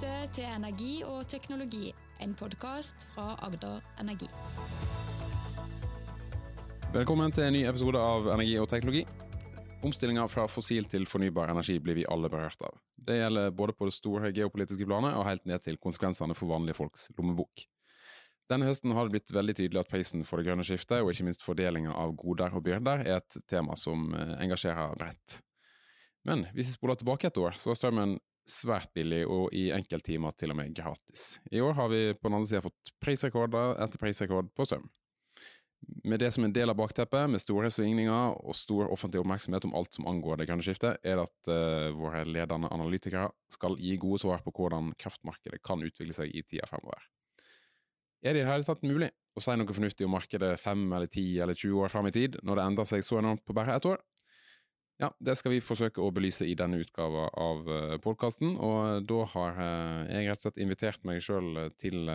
lytter til Energi og teknologi, en podkast fra Agder Energi. Velkommen til en ny episode av Energi og teknologi. Omstillinga fra fossil til fornybar energi blir vi alle berørt av. Det gjelder både på det store geopolitiske planet og helt ned til konsekvensene for vanlige folks lommebok. Denne høsten har det blitt veldig tydelig at prisen for det grønne skiftet, og ikke minst fordelinga av goder og byrder, er et tema som eh, engasjerer bredt. Men hvis vi spoler tilbake et år, så var strømmen svært billig og i enkelttimer til og med gratis. I år har vi på den andre sida fått prisrekorder etter prisrekord på strøm. Med det som en del av bakteppet, med store svingninger og stor offentlig oppmerksomhet om alt som angår det grønne skiftet, er det at uh, våre ledende analytikere skal gi gode svar på hvordan kraftmarkedet kan utvikle seg i tida fremover. Er det i det hele tatt mulig å si noe fornuftig om markedet fem eller ti eller 20 år fram i tid, når det endrer seg så enormt på bare ett år? Ja, det skal vi forsøke å belyse i denne utgava av uh, podkasten, og da har uh, jeg rett og slett invitert meg sjøl til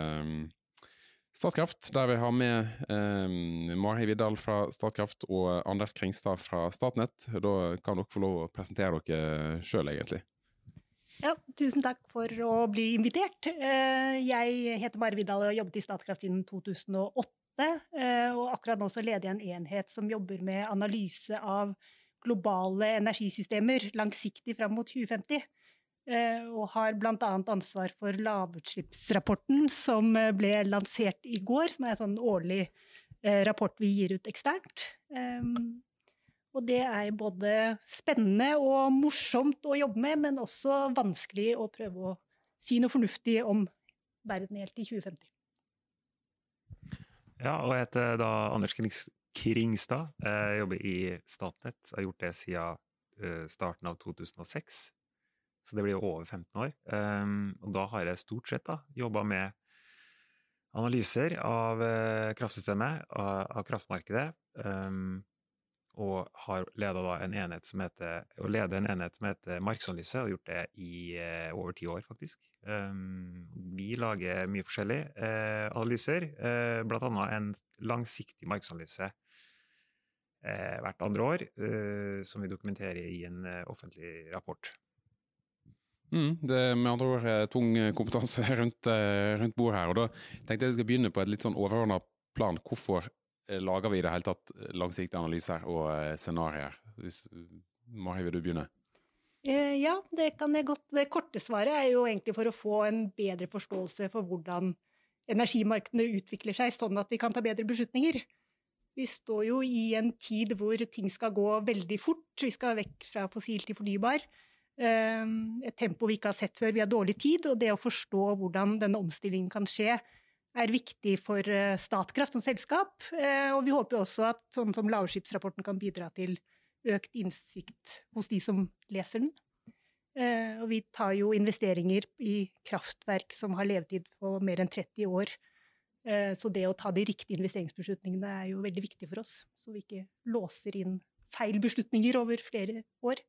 Statkraft, der vi har med eh, Mari Vidal fra Statkraft og Anders Kringstad fra Statnett. Da kan dere få lov å presentere dere sjøl, egentlig. Ja, tusen takk for å bli invitert. Jeg heter Mari Vidal og har jobbet i Statkraft siden 2008. Og akkurat nå så leder jeg en enhet som jobber med analyse av globale energisystemer langsiktig fram mot 2050. Og har bl.a. ansvar for lavutslippsrapporten som ble lansert i går, som er en sånn årlig rapport vi gir ut eksternt. Og det er både spennende og morsomt å jobbe med, men også vanskelig å prøve å si noe fornuftig om verden helt i 2050. Ja, og jeg heter da Anders Kringstad. Jeg jobber i Statnett. Jeg har gjort det siden starten av 2006. Så det blir jo over 15 år. Um, og da har jeg stort sett jobba med analyser av uh, kraftsystemet, av, kraftmarkedet. Um, og har leda en enhet som heter, og leder en enhet som heter markedsanalyse, og gjort det i over ti år, faktisk. Um, vi lager mye forskjellig uh, analyser, bl.a. en langsiktig markedsanalyse hvert andre år, som vi dokumenterer i en offentlig rapport. Mm, det er med andre ord tung kompetanse rundt, rundt bordet her. og Da tenkte jeg vi skal begynne på et litt sånn overordna plan. Hvorfor lager vi i det hele tatt langsiktige analyser og scenarioer? Mari, vil du begynne? Ja, det kan jeg godt. Det korte svaret er jo egentlig for å få en bedre forståelse for hvordan energimarkedene utvikler seg, sånn at vi kan ta bedre beslutninger. Vi står jo i en tid hvor ting skal gå veldig fort. Vi skal vekk fra fossil til fornybar. Et tempo vi ikke har sett før. Vi har dårlig tid, og det å forstå hvordan denne omstillingen kan skje, er viktig for Statkraft som selskap. Og vi håper også at sånn som lavutslippsrapporten kan bidra til økt innsikt hos de som leser den. Og vi tar jo investeringer i kraftverk som har levetid på mer enn 30 år. Så det å ta de riktige investeringsbeslutningene er jo veldig viktig for oss, så vi ikke låser inn feil beslutninger over flere år.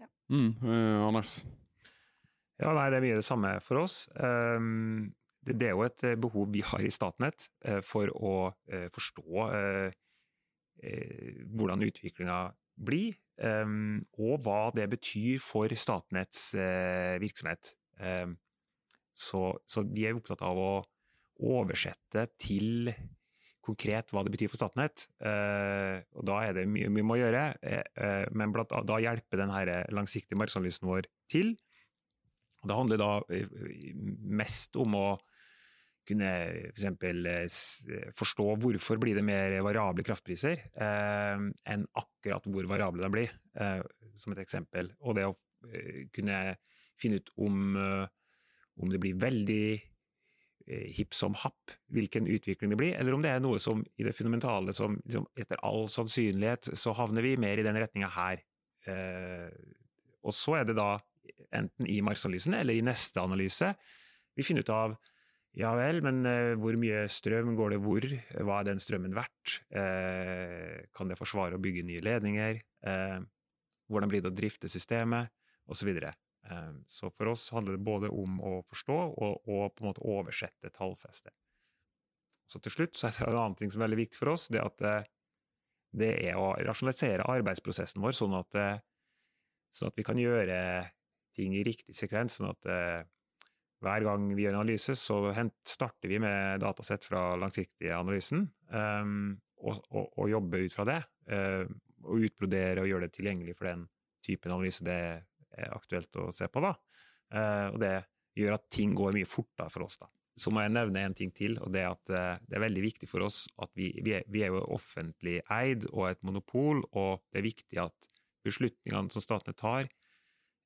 Ja. Mm, eh, Anders? Ja, nei, Det er mye det samme for oss. Um, det, det, er jo et behov vi har i Statnett uh, for å uh, forstå uh, hvordan utviklinga blir, um, og hva det betyr for Statnetts virksomhet. Um, så, så vi er opptatt av å oversette til konkret hva det betyr for Statnett. Eh, og Da er det mye vi må gjøre, eh, men blant, da hjelper denne langsiktige markedsanalysen vår til. Og Det handler da mest om å kunne f.eks. For forstå hvorfor blir det mer variable kraftpriser eh, enn akkurat hvor variable de blir, eh, som et eksempel. Og det å kunne finne ut om, om det blir veldig hipp som happ hvilken utvikling det blir, eller om det er noe som i det fundamentale som liksom, etter all sannsynlighet så havner vi mer i den retninga her. Eh, og så er det da enten i markedsanalysen eller i neste analyse vi finner ut av ja vel, men eh, hvor mye strøm går det hvor? Hva er den strømmen verdt? Eh, kan det forsvare å bygge nye ledninger? Eh, hvordan blir det å drifte systemet? Og så videre. Så for oss handler det både om å forstå og, og på en måte oversette tallfeste. Så til slutt så er det en annen ting som er veldig viktig for oss, det at eh, det er å rasjonalisere arbeidsprosessen vår, sånn at, eh, sånn at vi kan gjøre ting i riktig sekvens. sånn at eh, hver gang vi gjør analyse, så starter vi med datasett fra langsiktige analysen, um, og, og, og, jobber ut fra det. Og utbrodere og gjøre det tilgjengelig for den typen analyse det er aktuelt å se på. da. Uh, og det gjør at ting går mye fortere for oss. da. Så må jeg nevne en ting til, og det er at uh, det er veldig viktig for oss at vi, vi, er, vi er jo offentlig eid og et monopol, og det er viktig at beslutningene som statene tar,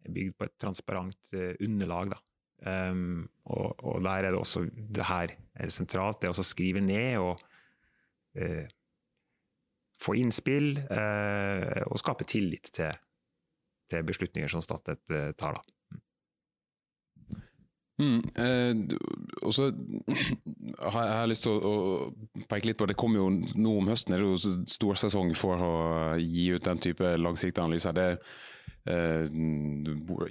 er bygd på et transparent underlag. da. Um, og, og, der er det også det her er sentralt, det å skrive ned og uh, få innspill uh, og skape tillit til, til beslutninger som Statnett uh, tar. da. Mm, eh, og så har jeg lyst til å, å, peke litt på Det kommer jo nå om høsten er det jo stor sesong for å gi ut den type langsiktige analyser. Det eh,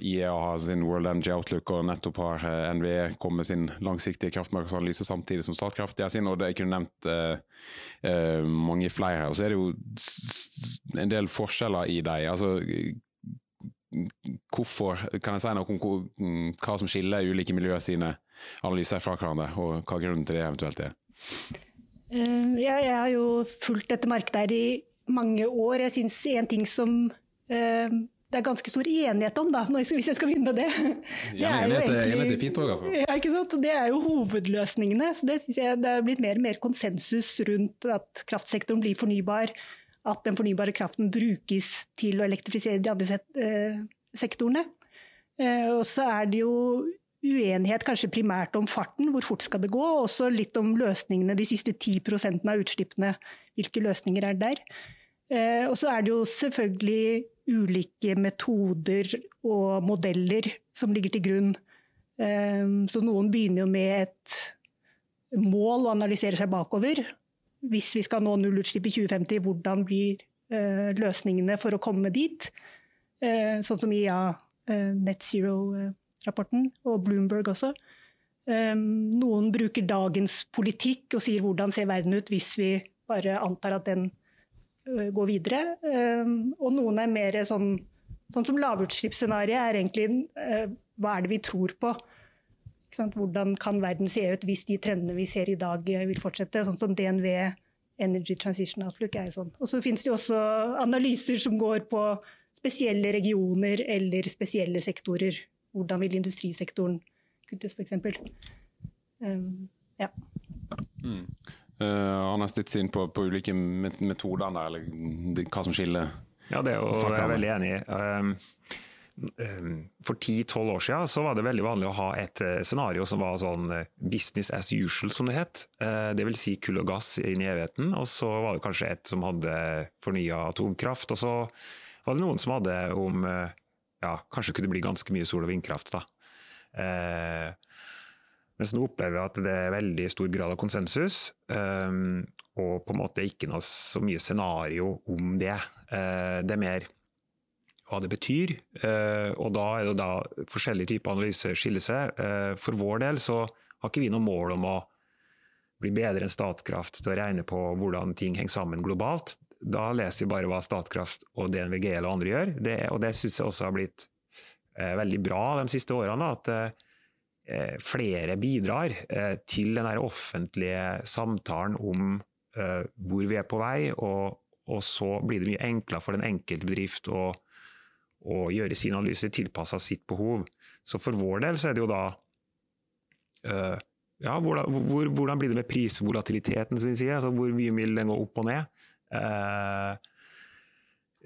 IEA har sin World Energy Outlook, og nettopp har eh, NVE kommet med sin langsiktige kraftmarkedsanalyse samtidig som Statkraft gjør sin. og det Jeg kunne nevnt eh, mange flere her. Og så er det jo en del forskjeller i dem. Altså, hvorfor, kan jeg si noe om mm, hva som skiller ulike miljøer sine analyser fra hverandre, og hva grunnen til det eventuelt er? Ja, jeg har jo fulgt dette markedet i mange år. Jeg syns en ting som det er ganske stor enighet om, da, hvis jeg skal begynne med det. Det er, jo egentlig, er fint også, altså. ja, ikke sant? det er jo hovedløsningene. så Det synes jeg det er blitt mer og mer konsensus rundt at kraftsektoren blir fornybar. At den fornybare kraften brukes til å elektrifisere de andre eh, sektorene. Eh, og så er det jo uenighet kanskje primært om farten, hvor fort skal det gå, og også litt om løsningene, de siste 10 av utslippene. Hvilke løsninger er der? Eh, og så er det jo selvfølgelig ulike metoder og modeller som ligger til grunn. Ehm, så noen begynner jo med et mål og analyserer seg bakover. Hvis vi skal nå nullutslipp i 2050, hvordan blir eh, løsningene for å komme dit? Eh, sånn som IA eh, Net Zero-rapporten, og Bloomberg også. Noen bruker dagens politikk og sier hvordan ser verden ut hvis vi bare antar at den Eh, gå videre. Og noen er mer sånn, sånn som lavutslippsscenarioet er egentlig hva er det vi tror på? Hvordan kan verden se ut hvis de trendene vi ser i dag eh, vil fortsette? Sånn som DNV Energy Transition Outlook er jo sånn. Og så finnes det også analyser som går på spesielle regioner eller spesielle sektorer. Hvordan vil industrisektoren kuttes, f.eks. Um, ehm, ja. Mm. Uh, han har stitt seg på, på ulike metoder der, eller hva som skiller? Ja, det er jo, jeg er veldig enig i. Um, um, for 10-12 år siden så var det veldig vanlig å ha et uh, scenario som var sånn uh, business as usual, som det het. Det vil si kull og gass inn i evigheten. Og så var det kanskje et som hadde fornya atomkraft. Og så var det noen som hadde om ja, kanskje kunne bli ganske mye sol- og vindkraft. da. Mens nå opplever vi at det er veldig stor grad av konsensus, eh, og på en måte ikke noe så mye scenario om det. Eh, det er mer hva det betyr, uh, og da er det da forskjellige typer analyser skiller seg. Uh, for vår del så har ikke vi noe mål om å bli bedre enn Statkraft til å regne på hvordan ting henger sammen globalt. Da leser vi bare hva Statkraft og DNVG eller andre gjør, det, og det syns jeg også har blitt veldig bra de siste årene. at Eh, flere bidrar eh, til den offentlige samtalen om eh, hvor vi er på vei, og, så blir det mye enklere for den enkelte bedrift å, å gjøre sin analyse tilpassa sitt behov. Så for vår del så er det jo da ja, hvordan, hvor, hvordan, blir det med prisvolatiliteten, som vi sier? Altså, hvor mye vil den gå opp og ned?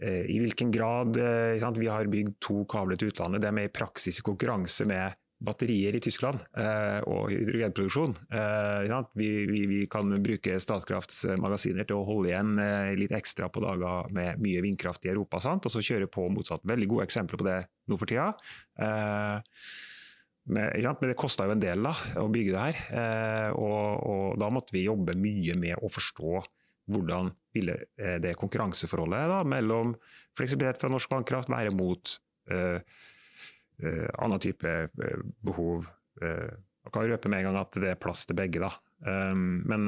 I hvilken grad Vi har bygd to kabler til utlandet. Det er i praksis i konkurranse med batterier i Tyskland eh, og hydrogenproduksjon. Eh, vi, vi, vi, kan bruke Statkrafts magasiner til å holde igjen eh, litt ekstra på dager med mye vindkraft i Europa, sant? og så kjøre på motsatt. Veldig gode eksempler på det nå for tida. Men, men, det kosta jo en del da, å bygge det her, og, og, da måtte vi jobbe mye med å forstå hvordan ville det konkurranseforholdet da, mellom fleksibilitet fra norsk vannkraft være mot uh, Eh, annen type eh, behov. Eh, jeg kan røpe med en gang at det er plass til begge. da. Men,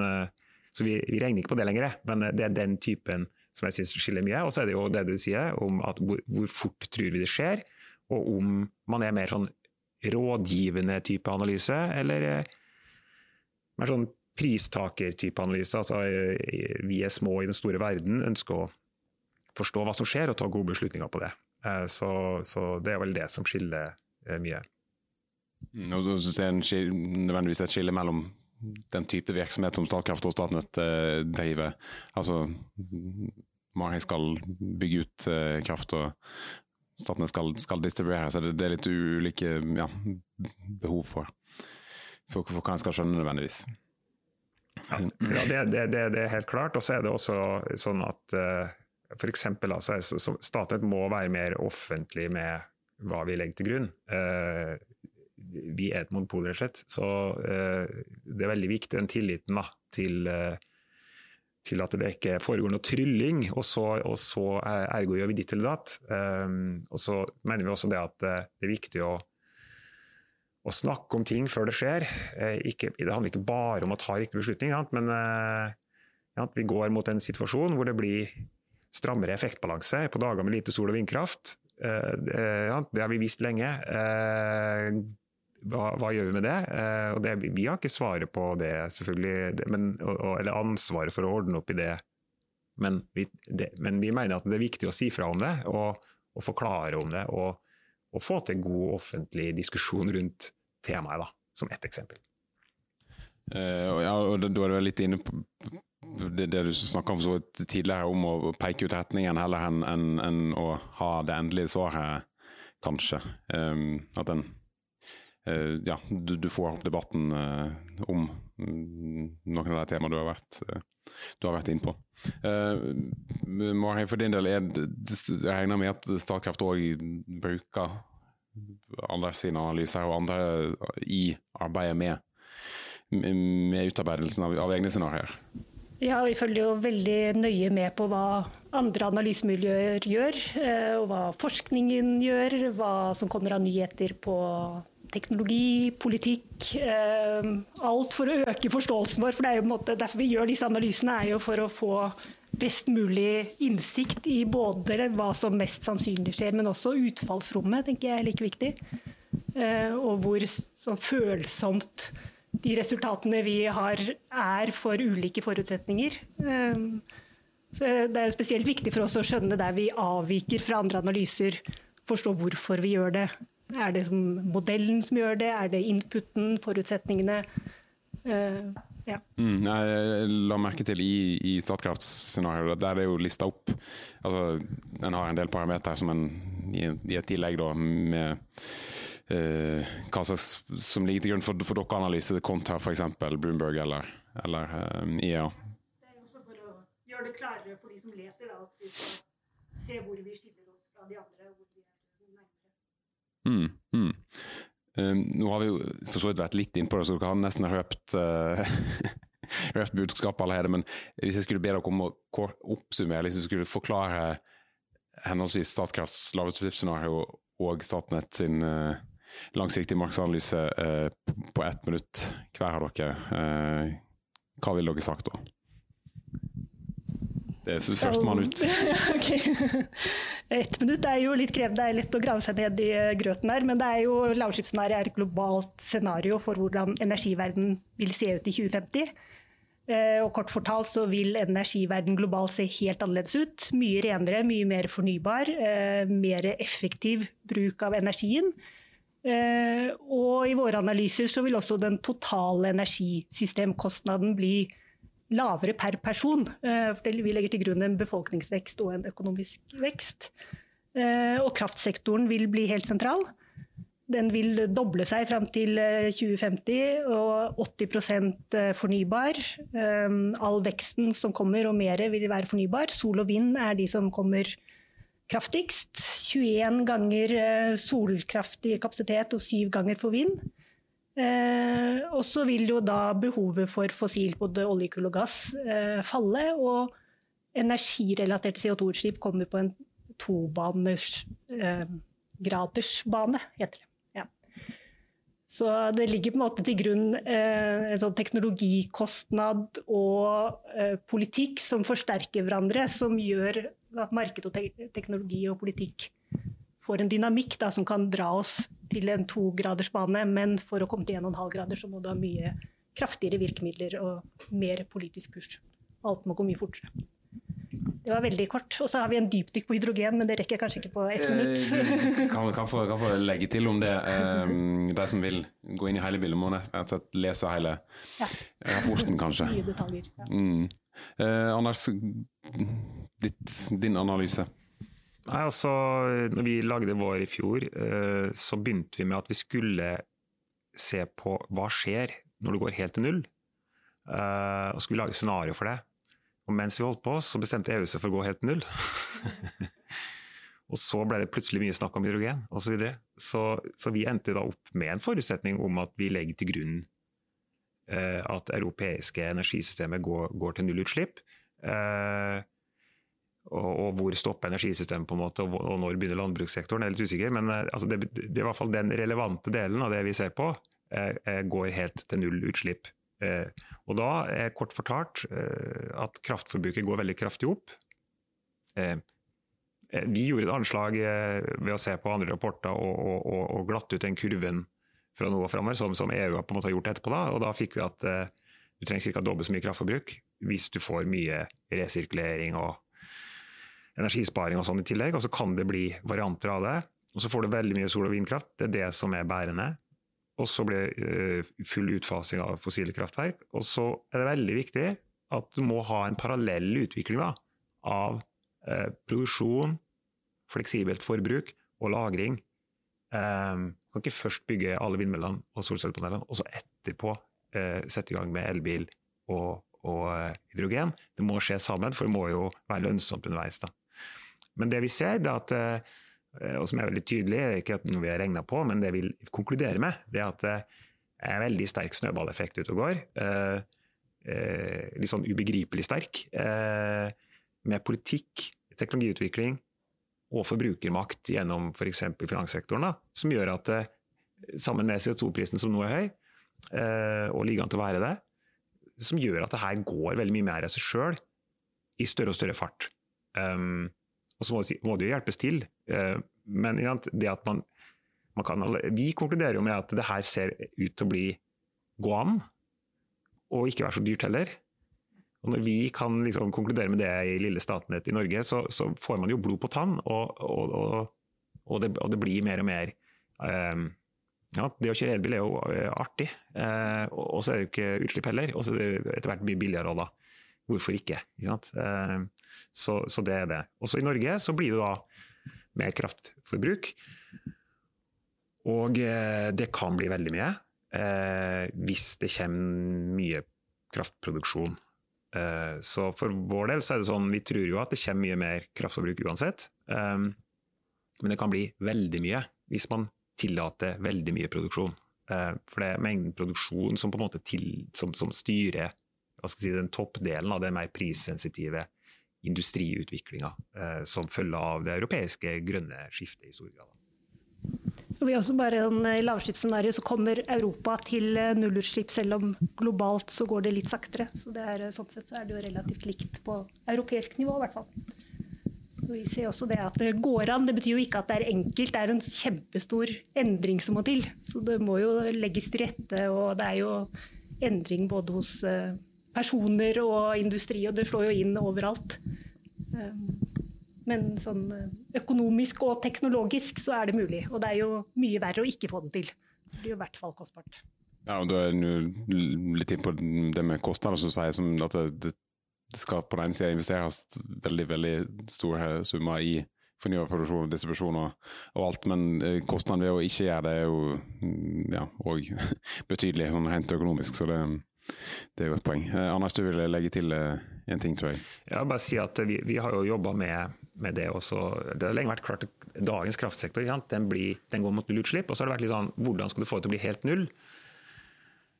så vi, vi, regner ikke på det lenger, men det er den typen som jeg syns skiller mye. Og så er det jo det du sier om hvor, hvor, fort tror vi det skjer, og om man er mer sånn rådgivende type analyse, eller mer sånn pristaker-type analyse. Altså, vi er små i den store verden, ønsker å forstå hva som skjer og ta gode beslutninger på det. Så, så det er vel det som skiller mye. Mm, og så ser en nødvendigvis et skille mellom den type virksomhet som Statkraft og Statnett eh, driver. Altså Mari skal bygge ut eh, kraft, og Statnett skal, skal distribuere. Så det, det, er litt ulike ja, behov for, for, for hva en skal skjønne nødvendigvis. Ja, det, det, det, er helt klart. Og så er det også sånn at uh, f.eks. Altså, Statnett må være mer offentlig med hva vi legger til grunn. Uh, vi er et monopol, rett og slett. Så uh, det er veldig viktig, den tilliten da, til, uh, til, at det ikke foregår noe trylling, og så, og så ergo gjør vi ditt eller datt. Um, og så mener vi også det at det er viktig å, å snakke om ting før det skjer. Ikke, det handler ikke bare om å ta riktig beslutning, men ja, vi går mot en situasjon hvor det blir strammere effektbalanse på dager med lite sol og vindkraft. Ja, det har vi visst lenge hva, hva, gjør vi med det? Eh, det, Vi har ikke svaret på det, selvfølgelig, men, eller ansvaret for å ordne opp i det. Men vi, det, men vi, mener at det er viktig å si fra om det, og, og forklare om det. Og, og, få til god offentlig diskusjon rundt temaet, da, som ett eksempel. Uh, ja, og Da er du litt inne på det, det du snakka om så tidligere, om å peke ut retningen heller enn en, en å ha det endelige svaret, kanskje. Um, at en uh, ja, du, du, får opp debatten uh, om mm, noen av de temaene du har vært, uh, vært inne på. Marheim, for din del, er, jeg regner med at Statkraft òg bruker andre sine analyser og andre i arbeidet med, med utarbeidelsen av, av egne scenarioer? Ja, vi følger jo veldig nøye med på hva andre analysemiljøer gjør, og hva forskningen gjør, hva som kommer av nyheter på teknologi, politikk. Eh, alt for å øke forståelsen vår. for det er jo måte, Derfor vi gjør disse analysene, er jo for å få best mulig innsikt i både hva som mest sannsynlig skjer, men også utfallsrommet tenker jeg er like viktig. Eh, og hvor sånn følsomt de resultatene vi har er for ulike forutsetninger. Eh, så Det er spesielt viktig for oss å skjønne der vi avviker fra andre analyser, forstå hvorfor vi gjør det. Er det modellen som gjør det? Er det inputen, forutsetningene? Uh, ja. Mm, jeg la merke til i, i Statkrafts scenario, der er jo lista opp altså, En har en del parametere som en i, i et tillegg da, med uh, hva slags som ligger til grunn for, for deres analyse, kontra f.eks. Bloomberg eller, eller uh, IEA. Det er også for å gjøre det klarere for de som leser, da, at vi skal se hvor vi skiller oss fra de andre. Mm, mm. Um, nå har vi jo for så vidt vært litt innpå det, så dere har nesten røpt, uh, røpt budskapet allerede. Men hvis jeg skulle be dere om å oppsummere, du skulle forklare henholdsvis Statkrafts lavutslippsscenario og Statnett sin uh, langsiktige markedsanalyse uh, på ett minutt hver av dere, hva ville dere sagt da? Det er førstemann ut. okay. Ett minutt er jo litt krevende, det er lett å grave seg ned i eh, grøten her. Men det er jo lavutslippsscenarioet er et globalt scenario for hvordan energiverden vil se ut i 2050. Eh, og kort fortalt så vil energiverden globalt se helt annerledes ut. Mye renere, mye mer fornybar, eh, mer effektiv bruk av energien. Og i våre analyser så vil også den totale energisystemkostnaden bli lavere per person. Eh, vi legger til grunn en befolkningsvekst og en økonomisk vekst. Eh, og kraftsektoren vil bli helt sentral. Den vil doble seg fram til 2050, eh, og 80% fornybar. All veksten som kommer og mer vil være fornybar. Sol og vind er de som kommer kraftigst. 21 ganger solkraftig kapasitet og 7 ganger for vind. Eh, og så vil jo da behovet for fossil, både olje, kull og gass, eh, falle. Og energirelaterte CO2-utslipp kommer på en tobaners eh, gradersbane, heter det. Ja. Så det ligger på en måte til grunn eh, en sånn teknologikostnad og eh, politikk som forsterker hverandre, som gjør at marked og te teknologi og politikk får en dynamikk da, som kan dra oss til en togradersbane, men for å komme til 1,5 grader så må du ha mye kraftigere virkemidler og mer politisk push. Alt må gå mye fortere. Det var veldig kort. Og så har vi en dypdykk på hydrogen, men det rekker kanskje ikke på ett minutt. Eh, kan, kan, få, kan få legge til om det. Um, de som vil gå inn i hele bildet, må rett lese hele ja. rapporten, kanskje. Mye detaljer. Ja. Mm. Uh, Anders, ditt, din analyse? Nei, altså, når vi lagde vår i fjor, uh, så begynte vi med at vi skulle se på hva skjer når det går helt til null. Uh, og skulle lage scenario for det. Og mens vi holdt på, så bestemte EU seg for å gå helt til null. og så ble det plutselig mye snakk om hydrogen osv. Så, videre. så Så vi endte da opp med en forutsetning om at vi legger til grunn eh, at europeiske energisystemet går, går til nullutslipp. Eh, og, og, hvor stopper energisystemet, på en måte, og, og når begynner landbrukssektoren? Jeg er litt usikker, men eh, altså, det, det, er i hvert fall den relevante delen av det vi ser på, eh, eh går helt til null utslipp. Eh, og da er kort fortalt eh, at kraftforbruket går veldig kraftig opp. Eh, vi gjorde et anslag ved å se på andre rapporter og, og, og glatte ut den kurven fra nå og framover, som, som, EU på en måte har gjort etterpå. Da. Og da fikk vi at du trenger ca. dobbelt så mye kraftforbruk hvis du får mye resirkulering og energisparing og sånn i tillegg. Og så kan det bli varianter av det. Og så får du veldig mye sol- og vindkraft. Det er det som er bærende. Og så blir det full utfasing av fossile kraftverk. Og så er det veldig viktig at du må ha en parallell utvikling da, av eh, produksjon, fleksibelt forbruk og lagring. Um, kan ikke først bygge alle vindmøllene og solcellepanelene, og så etterpå eh, sette i gang med elbil og, og hydrogen. Det må skje sammen, for det må jo være lønnsomt underveis. Da. Men det vi ser, det at Eh, og som er veldig tydelig, det er ikke noe vi har regna på, men det vi konkluderer med, det er at det er veldig sterk snøballeffekt ute og går. Eh, eh, litt sånn ubegripelig sterk. med politikk, teknologiutvikling og forbrukermakt gjennom f.eks. finanssektoren, da, som gjør at sammen med CO2-prisen som nå er høy, og ligger an til å være det, som gjør at det her går veldig mye mer av seg sjøl i større og større fart. Um, og så må, si, må det jo hjelpes til. Eh, men det at man, man kan, Vi konkluderer jo med at det her ser ut til å bli gå an, og ikke være så dyrt heller. Og Når vi kan liksom konkludere med det i lille Statnett i Norge, så, så får man jo blod på tann, og, og, og, og det, det, blir mer og mer um, ja, Det å kjøre elbil er jo uh, artig, uh, og så er det jo ikke utslipp heller. Og så er det etter hvert mye billigere òg, da. Hvorfor ikke? ikke uh, så, så, det er det. Også i Norge så blir det da mer kraftforbruk. Og eh, det kan bli veldig mye eh, hvis det kommer mye kraftproduksjon. Eh, så for vår del så er det sånn, vi tror jo at det kommer mye mer kraftforbruk uansett. Eh, men det kan bli veldig mye hvis man tillater veldig mye produksjon. Eh, for det er mengden produksjon som på en måte til, som, som styrer si, den toppdelen av det mer prissensitive industriutviklinga eh, som følge av det europeiske grønne skiftet i stor grad. Vi har også bare en I lavskipsscenario så kommer Europa til eh, nullutslipp, selv om globalt så går det litt saktere. Så det er, sånn sett så er det jo relativt likt på europeisk nivå, i hvert fall. Så vi ser også det at det går an. Det betyr jo ikke at det er enkelt, det er en kjempestor endring som må til. Så det må jo legges til rette, og det er jo endring både hos eh, personer og industri, og det slår jo inn overalt. Um, men sånn eh, økonomisk og teknologisk så er det mulig. Og det er jo mye verre å ikke få det til. Det blir jo i hvert fall kostbart. Ja, og Da er nå litt inn på det med kostnader, som sier som at det, skal på den ene sida investeres veldig veldig store summer i fornybar produksjon distribusjon og, alt, men eh, kostnaden ved å ikke gjøre det er jo mm, ja, betydelig sånn rent økonomisk. så det det er jo et poeng. Eh, Anders, du vil legge til eh, en ting, tror jeg. Ja, bare si at vi, vi har jo jobba med, med, det også. Det har lenge vært klart at dagens kraftsektor den, blir, den, går mot nullutslipp. Og så har det vært litt sånn hvordan skal du få det til å bli helt null?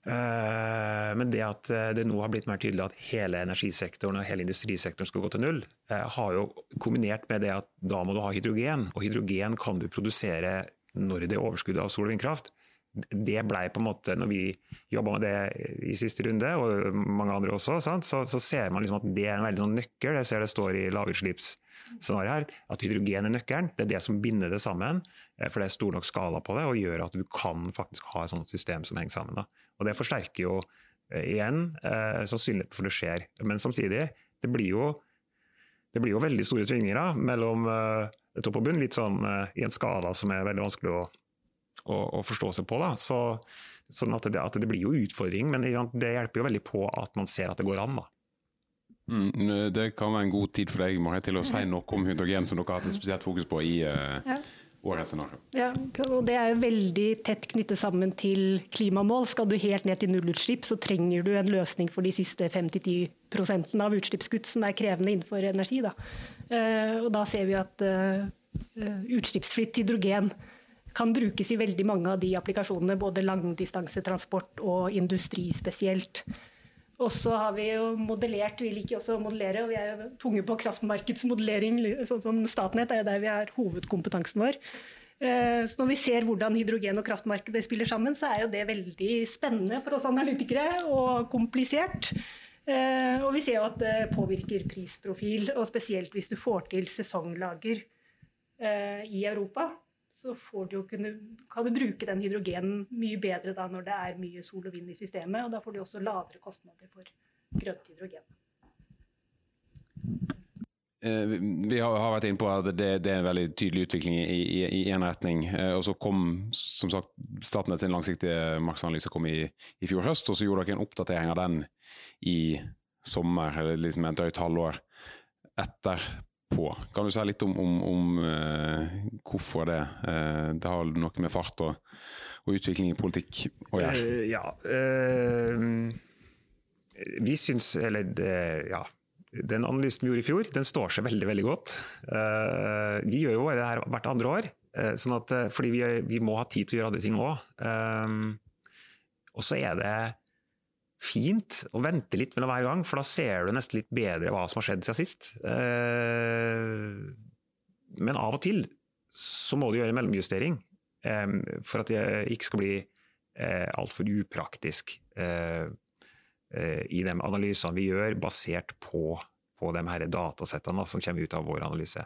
Uh, men det at det nå har blitt mer tydelig at hele energisektoren og hele industrisektoren skal gå til null, har jo kombinert med det at da må du ha hydrogen. Og hydrogen kan du produsere når det er overskudd av sol- og vindkraft. Det ble på en måte, når vi jobba med det i siste runde, og mange andre også, så, så, ser man liksom at det er en veldig sånn nøkkel. Jeg ser det står i lavutslippsscenarioet her, at hydrogen er nøkkelen. Det er det som binder det sammen. Eh, for det er stor nok skala på det, og gjør at du kan faktisk ha et sånt system som henger sammen. Da. Og det forsterker jo eh, igjen eh, sannsynligheten for det skjer. Men samtidig, det blir jo, det blir jo veldig store svingninger mellom eh, topp og bunn. Litt sånn i en skala som er veldig vanskelig å å, å forstå seg på. Da. Så, sånn at det, at det, blir jo utfordring, men det hjelper jo veldig på at man ser at det går an. da. Mm, det kan være en god tid for deg Marie, til å si noe om hydrogen, som dere har hatt et spesielt fokus på i uh, ja. årets scenario. Ja, og Det er veldig tett knyttet sammen til klimamål. Skal du helt ned til nullutslipp, så trenger du en løsning for de siste 5-10 av utslippskutt som er krevende innenfor energi. Da. Uh, og da ser vi at uh, utslippsfritt hydrogen kan brukes i veldig mange av de applikasjonene, både langdistansetransport og industri spesielt. Og så har vi jo modellert, vi liker også å modellere, og vi er jo tunge på kraftmarkedsmodellering. sånn som Statnett er jo der vi har hovedkompetansen vår. Eh, så når vi ser hvordan hydrogen og kraftmarkedet spiller sammen, så er jo det veldig spennende for oss analytikere og komplisert. Eh, og vi ser jo at det påvirker prisprofil, og spesielt hvis du får til sesonglager eh, i Europa så du kunne, kan du bruke den hydrogenen mye bedre da når det er mye sol og vind i systemet. Og da får du også lavere kostnader for grønt hydrogen. Eh, vi har, vært inne på at det, er en veldig tydelig utvikling i, en retning. Eh, og så kom som sagt Statnett sin langsiktige markedsanalyse kom i, i, fjor høst, og så gjorde dere en oppdatering av den i sommer, eller liksom et drøyt halvår etter på. Kan du si litt om, om, om uh, hvorfor det? Uh, det har noe med fart og, og utvikling i politikk å gjøre? Uh, ja. vi syns Eller ja. Den analysen vi gjorde i fjor, den står seg veldig veldig godt. vi gjør jo det her hvert andre år, sånn at, fordi vi, vi, må ha tid til å gjøre andre ting òg. og så er det fint å vente litt mellom hver gang, for da ser du nesten litt bedre hva som har skjedd siden sist. Eh, men av og til så må du gjøre en mellomjustering eh, for at det ikke skal bli eh, altfor upraktisk i de analysene vi gjør basert på, på de her datasettene som kommer ut av vår analyse.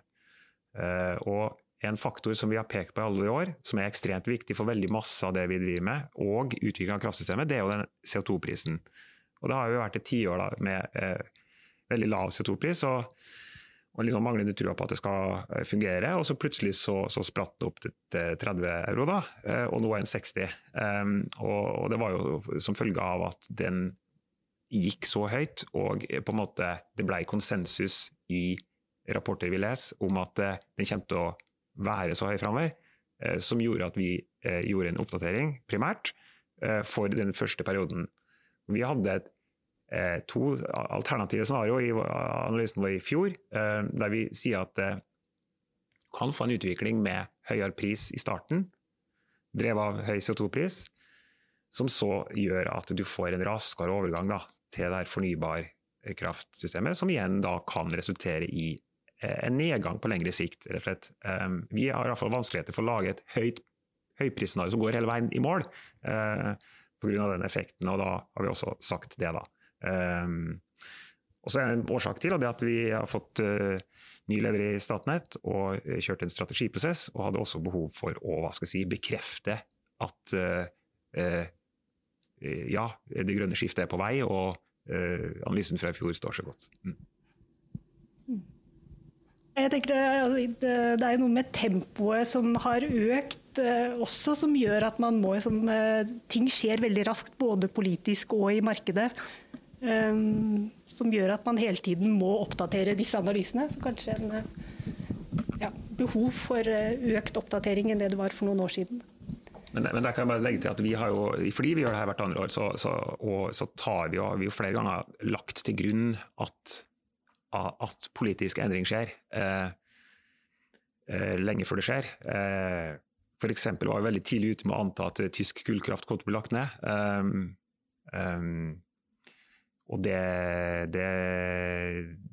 Og en faktor som vi har pekt på i alle år, som er ekstremt viktig for veldig masse av det vi driver med, og utvikling av kraftsystemet, det er jo den CO2-prisen. Og Det har jo vært et tiår med eh, veldig lav CO2-pris og, og liksom manglende trua på at det skal eh, fungere. Og så plutselig så, så spratt det opp til 30 euro, da, eh, og nå er den 60. Um, og, og, det var jo som følge av at den gikk så høyt, og på en måte det ble konsensus i rapporter vi leser om at eh, den kommer til å være så høy framover, eh, som gjorde at vi eh, gjorde en oppdatering, primært, eh, for den første perioden. Vi hadde et, to alternative scenarioer i analysen vår i fjor, der vi sier at det kan få en utvikling med høyere pris i starten, drevet av høy CO2-pris, som så gjør at du får en raskere overgang da, til det her kraftsystemet, som igjen da kan resultere i en nedgang på lengre sikt, rett og slett. Ehm, vi har iallfall vanskeligheter for å lage et høyt høyprisscenario som går hele veien i mål, eh, pga. den effekten, og da har vi også sagt det, da. Um, og så er det en årsak til det at vi har fått uh, ny leder i Statnett og kjørt en strategiprosess, og hadde også behov for å hva skal jeg si, bekrefte at uh, ja, det grønne skiftet er på vei, og analysen fra i fjor står så godt. Mm. Jeg tenker Det er noe med tempoet som har økt eh, også, som gjør at man må som, eh, Ting skjer veldig raskt, både politisk og i markedet. Um, som gjør at man hele tiden må oppdatere disse analysene. Så kanskje en ja, behov for økt oppdatering enn det det var for noen år siden. Men, men der kan jeg bare legge til at vi har jo, Fordi vi gjør det her hvert andre år, så, så, og, så vi jo, vi jo flere ganger lagt til grunn at at politisk endring skjer, eh, eh, lenge før det skjer. Eh, F.eks. var jeg veldig tidlig ute med å anta at tysk kullkraft kom til å bli lagt ned. Um, um, og det, det,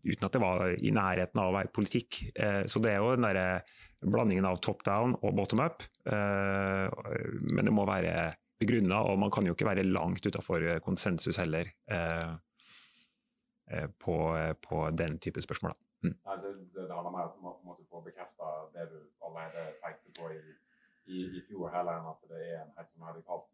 Uten at det var i nærheten av å være politikk. Eh, så det er jo den der blandingen av top down og bottom up. Eh, men det må være begrunna, og man kan jo ikke være langt utafor konsensus heller eh på, på, den type spørsmål. Mm. Altså, det, det, handler mer om å få bekrefta det du allerede pekte på i, i, i, fjor, heller enn at det er en helt sånn radikalt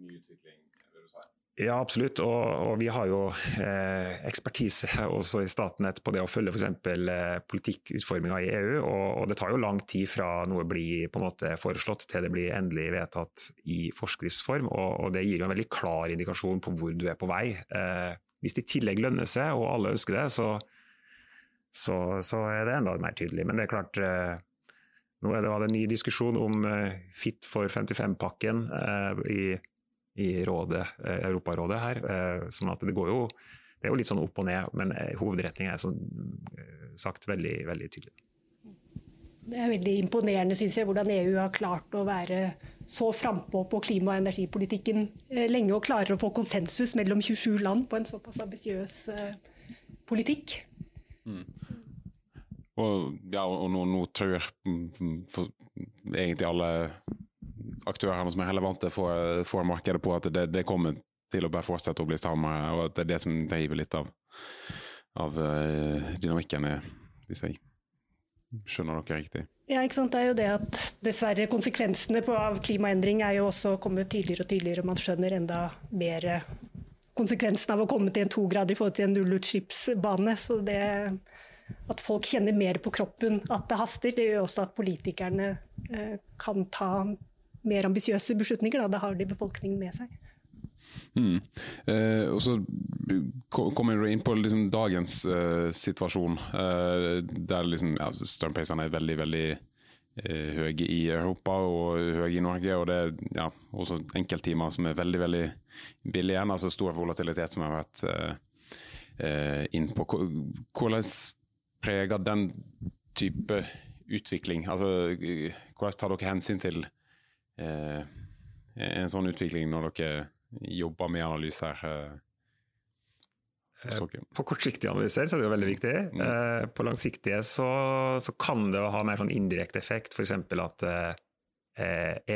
nyutvikling, vil du si? Ja, absolutt. Og, og vi har jo eh, ekspertise også i Statnett på det å følge f.eks. Eh, politikkutforminga i EU. Og, og, det tar jo lang tid fra noe blir på en måte foreslått til det blir endelig vedtatt i forskriftsform. Og, og det gir jo en veldig klar indikasjon på hvor du er på vei. Eh, hvis det i tillegg lønner seg, og alle ønsker det, så, så, så er det enda mer tydelig. Men det er klart eh, nå er det, en ny diskusjon om eh, Fit for 55-pakken eh, i i rådet, Europarådet her. Sånn at det går jo det er jo litt sånn opp og ned, men hovedretningen er som sagt veldig, veldig tydelig. Det er veldig imponerende synes jeg, hvordan EU har klart å være så frampå på klima- og energipolitikken lenge og klarer å få konsensus mellom 27 land på en såpass ambisiøs politikk. Mm. Og, ja, og nå, nå tror jeg egentlig alle aktørene som er relevante for, for markedet på at det, det, kommer til å bare fortsette å bli strammere, og at det er det som driver litt av, av uh, dynamikken, hvis jeg skjønner dere riktig. Ja, ikke sant? Det er jo det at dessverre konsekvensene av klimaendring er jo også kommet tydeligere og tydeligere. og Man skjønner enda mer konsekvensen av å komme til en tograd i forhold til en nullutslippsbane. Så det at folk kjenner mer på kroppen at det haster, det gjør også at politikerne eh, kan ta mer ambisiøse beslutninger. Da. da har de befolkningen med seg. Mm. Eh, og så kommer du inn på liksom dagens eh, situasjon, eh, der liksom, ja, strømprisene er veldig veldig eh, høye i Europa og høye i Norge. Og det er ja, også enkelttimer som er veldig veldig billige igjen. altså Stor volatilitet som har vært eh, innpå. inn på. Hvordan preger den type utvikling? Altså, hvordan tar dere hensyn til eh, en sånn utvikling når dere jobber med analyser? Eh, eh på kortsiktige analyser så er det jo veldig viktig. Mm. Eh, på langsiktige så, så, kan det ha mer sånn indirekte effekt, f.eks. at eh,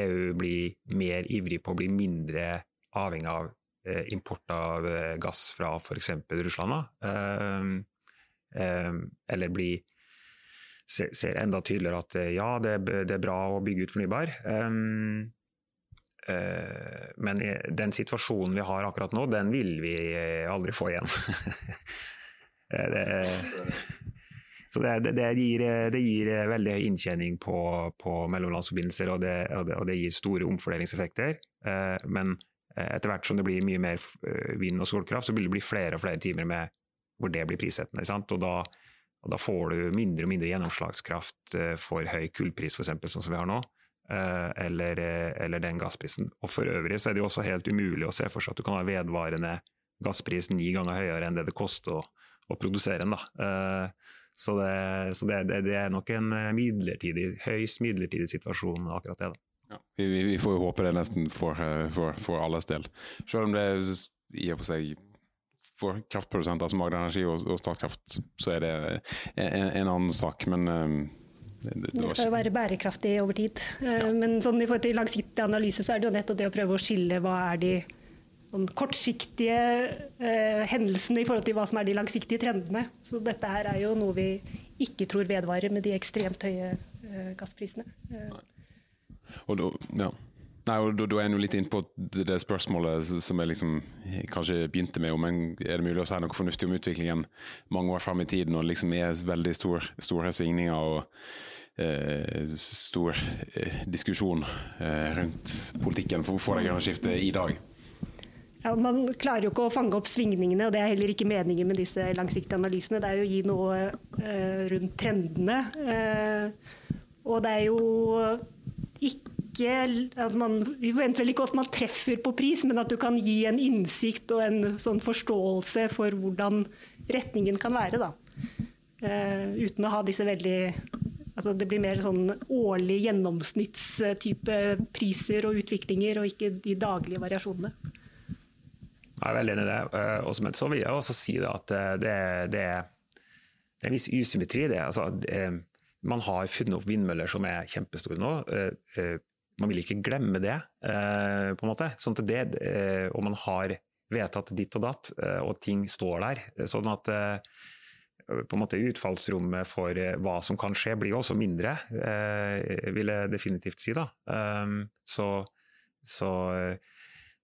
EU eh, blir mer ivrig på å bli mindre avhengig av eh, import av gass fra f.eks. Russland. eller bli ser enda tydeligere at eh, ja, det, er bra å bygge ut fornybar. Um, men den situasjonen vi har akkurat nå, den vil vi eh, aldri få igjen. det, så det, gir, det, gir, veldig inntjening på, på mellomlandsforbindelser, og, og, og det, gir store omfordelingseffekter. Men etter hvert som det blir mye mer vind- og solkraft, så vil det bli flere og flere timer med, hvor det blir prissettende. Og da og da får du mindre og mindre gjennomslagskraft eh, for høy kullpris, f.eks., sånn som vi har nå. Eh, eller, eh, eller, den gassprisen. Og For øvrig så er det jo også helt umulig å se for seg at du kan ha vedvarende gasspris ni ganger høyere enn det det koster å, å produsere den. da. Så, det, så det, det, er nok en midlertidig, høyst midlertidig situasjon, akkurat det. da. Ja, vi, vi, får jo håpe det nesten for, for, for alles del. Selv om det i og for seg for kraftprodusenter som Agder Energi og, og, Statkraft, så er det en, en annen sak. Men det, det, skal jo være bærekraftig over tid. Eh, ja. Men sånn i forhold til langsiktig analyse, så er det jo nettopp det å prøve å skille hva er de sånn kortsiktige eh, hendelsene i forhold til hva som er de langsiktige trendene. Så dette her er jo noe vi ikke tror vedvarer med de ekstremt høye eh, gassprisene. Eh. Og da, ja. Nei, og Da er en jo litt inn på det spørsmålet som jeg liksom kanskje begynte med, om er det mulig å si noe fornuftig om utviklingen mange år fram i tid, når det liksom er veldig stor, store svingninger og eh, stor eh, diskusjon eh, rundt politikken for få det grønne skiftet i dag? Ja, man klarer jo ikke å fange opp svingningene, og det er heller ikke meningen med disse langsiktige analysene. Det er jo å gi noe eh, rundt trendene. Eh, og det er jo ikke ikke altså man, Vi forventer vel ikke at man treffer på pris, men at du kan gi en innsikt og en sånn forståelse for hvordan retningen kan være. Da. Uh, uten å ha disse veldig altså Det blir mer sånn årlig gjennomsnittstype priser og utviklinger, og ikke de daglige variasjonene. Jeg er veldig enig i det. Eh, og så vil jeg også si at eh, det, det, det er en viss usymmetri det. Altså, man har funnet opp vindmøller som er kjempestore nå man vil ikke glemme det, på en måte. Sånn at det, og man har vedtatt ditt og datt, og ting står der. Sånn at på en måte utfallsrommet for hva som kan skje, blir også mindre, vil jeg definitivt si. da. Så, så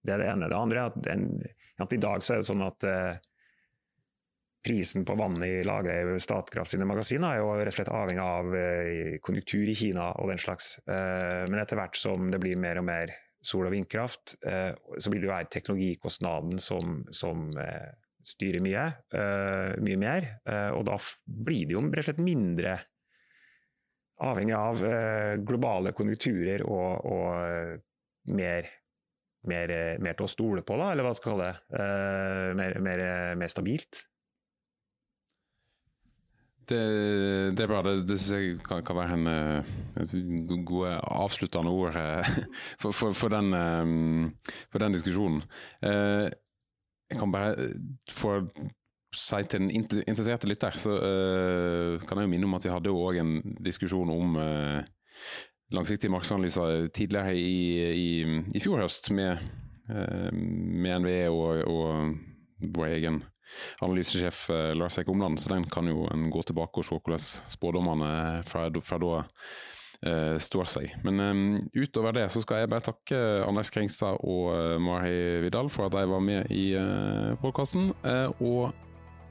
det er det ene. Det andre er at, den, at i dag så er det sånn at eh, prisen på vannet i lagre Statkraft sine magasiner er jo rett og slett avhengig av eh, konjunktur i Kina og den slags. Eh, men etter hvert som det blir mer og mer sol- og vindkraft, eh, så vil det jo være teknologikostnaden som, som styrer mye, mye mer. og da blir det jo rett og slett mindre avhengig av globale konjunkturer og, og mer mer, mer, til å stole på, da, eller hva skal vi kalle det? Uh, mer, mer, mer, stabilt? Det, det, er bra. Det, det syns jeg kan, kan være en, en gode avsluttende ord for, for, for, den, for den, diskusjonen. Jeg kan bare få si til den interesserte lytter, så kan jeg jo minne om at vi hadde òg en diskusjon om langsiktige markedsanalyser tidligere i, i, i fjor høst med, eh, med NVE og, og vår egen analysesjef eh, Lars Eik Omland, så den kan jo en gå tilbake og se hvordan spådommene fra, fra da uh, står seg. Men um, utover det så skal jeg bare takke Anders Kringstad og uh, Vidal for at de var med i uh, podkasten. Og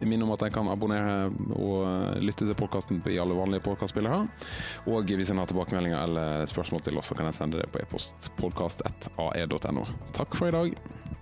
minne om at en kan abonnere og lytte til podkasten i alle vanlige podkastspillere. Og hvis en har tilbakemeldinger eller spørsmål til oss, så kan jeg sende det på e-post podkast1ae.no. Takk for i dag.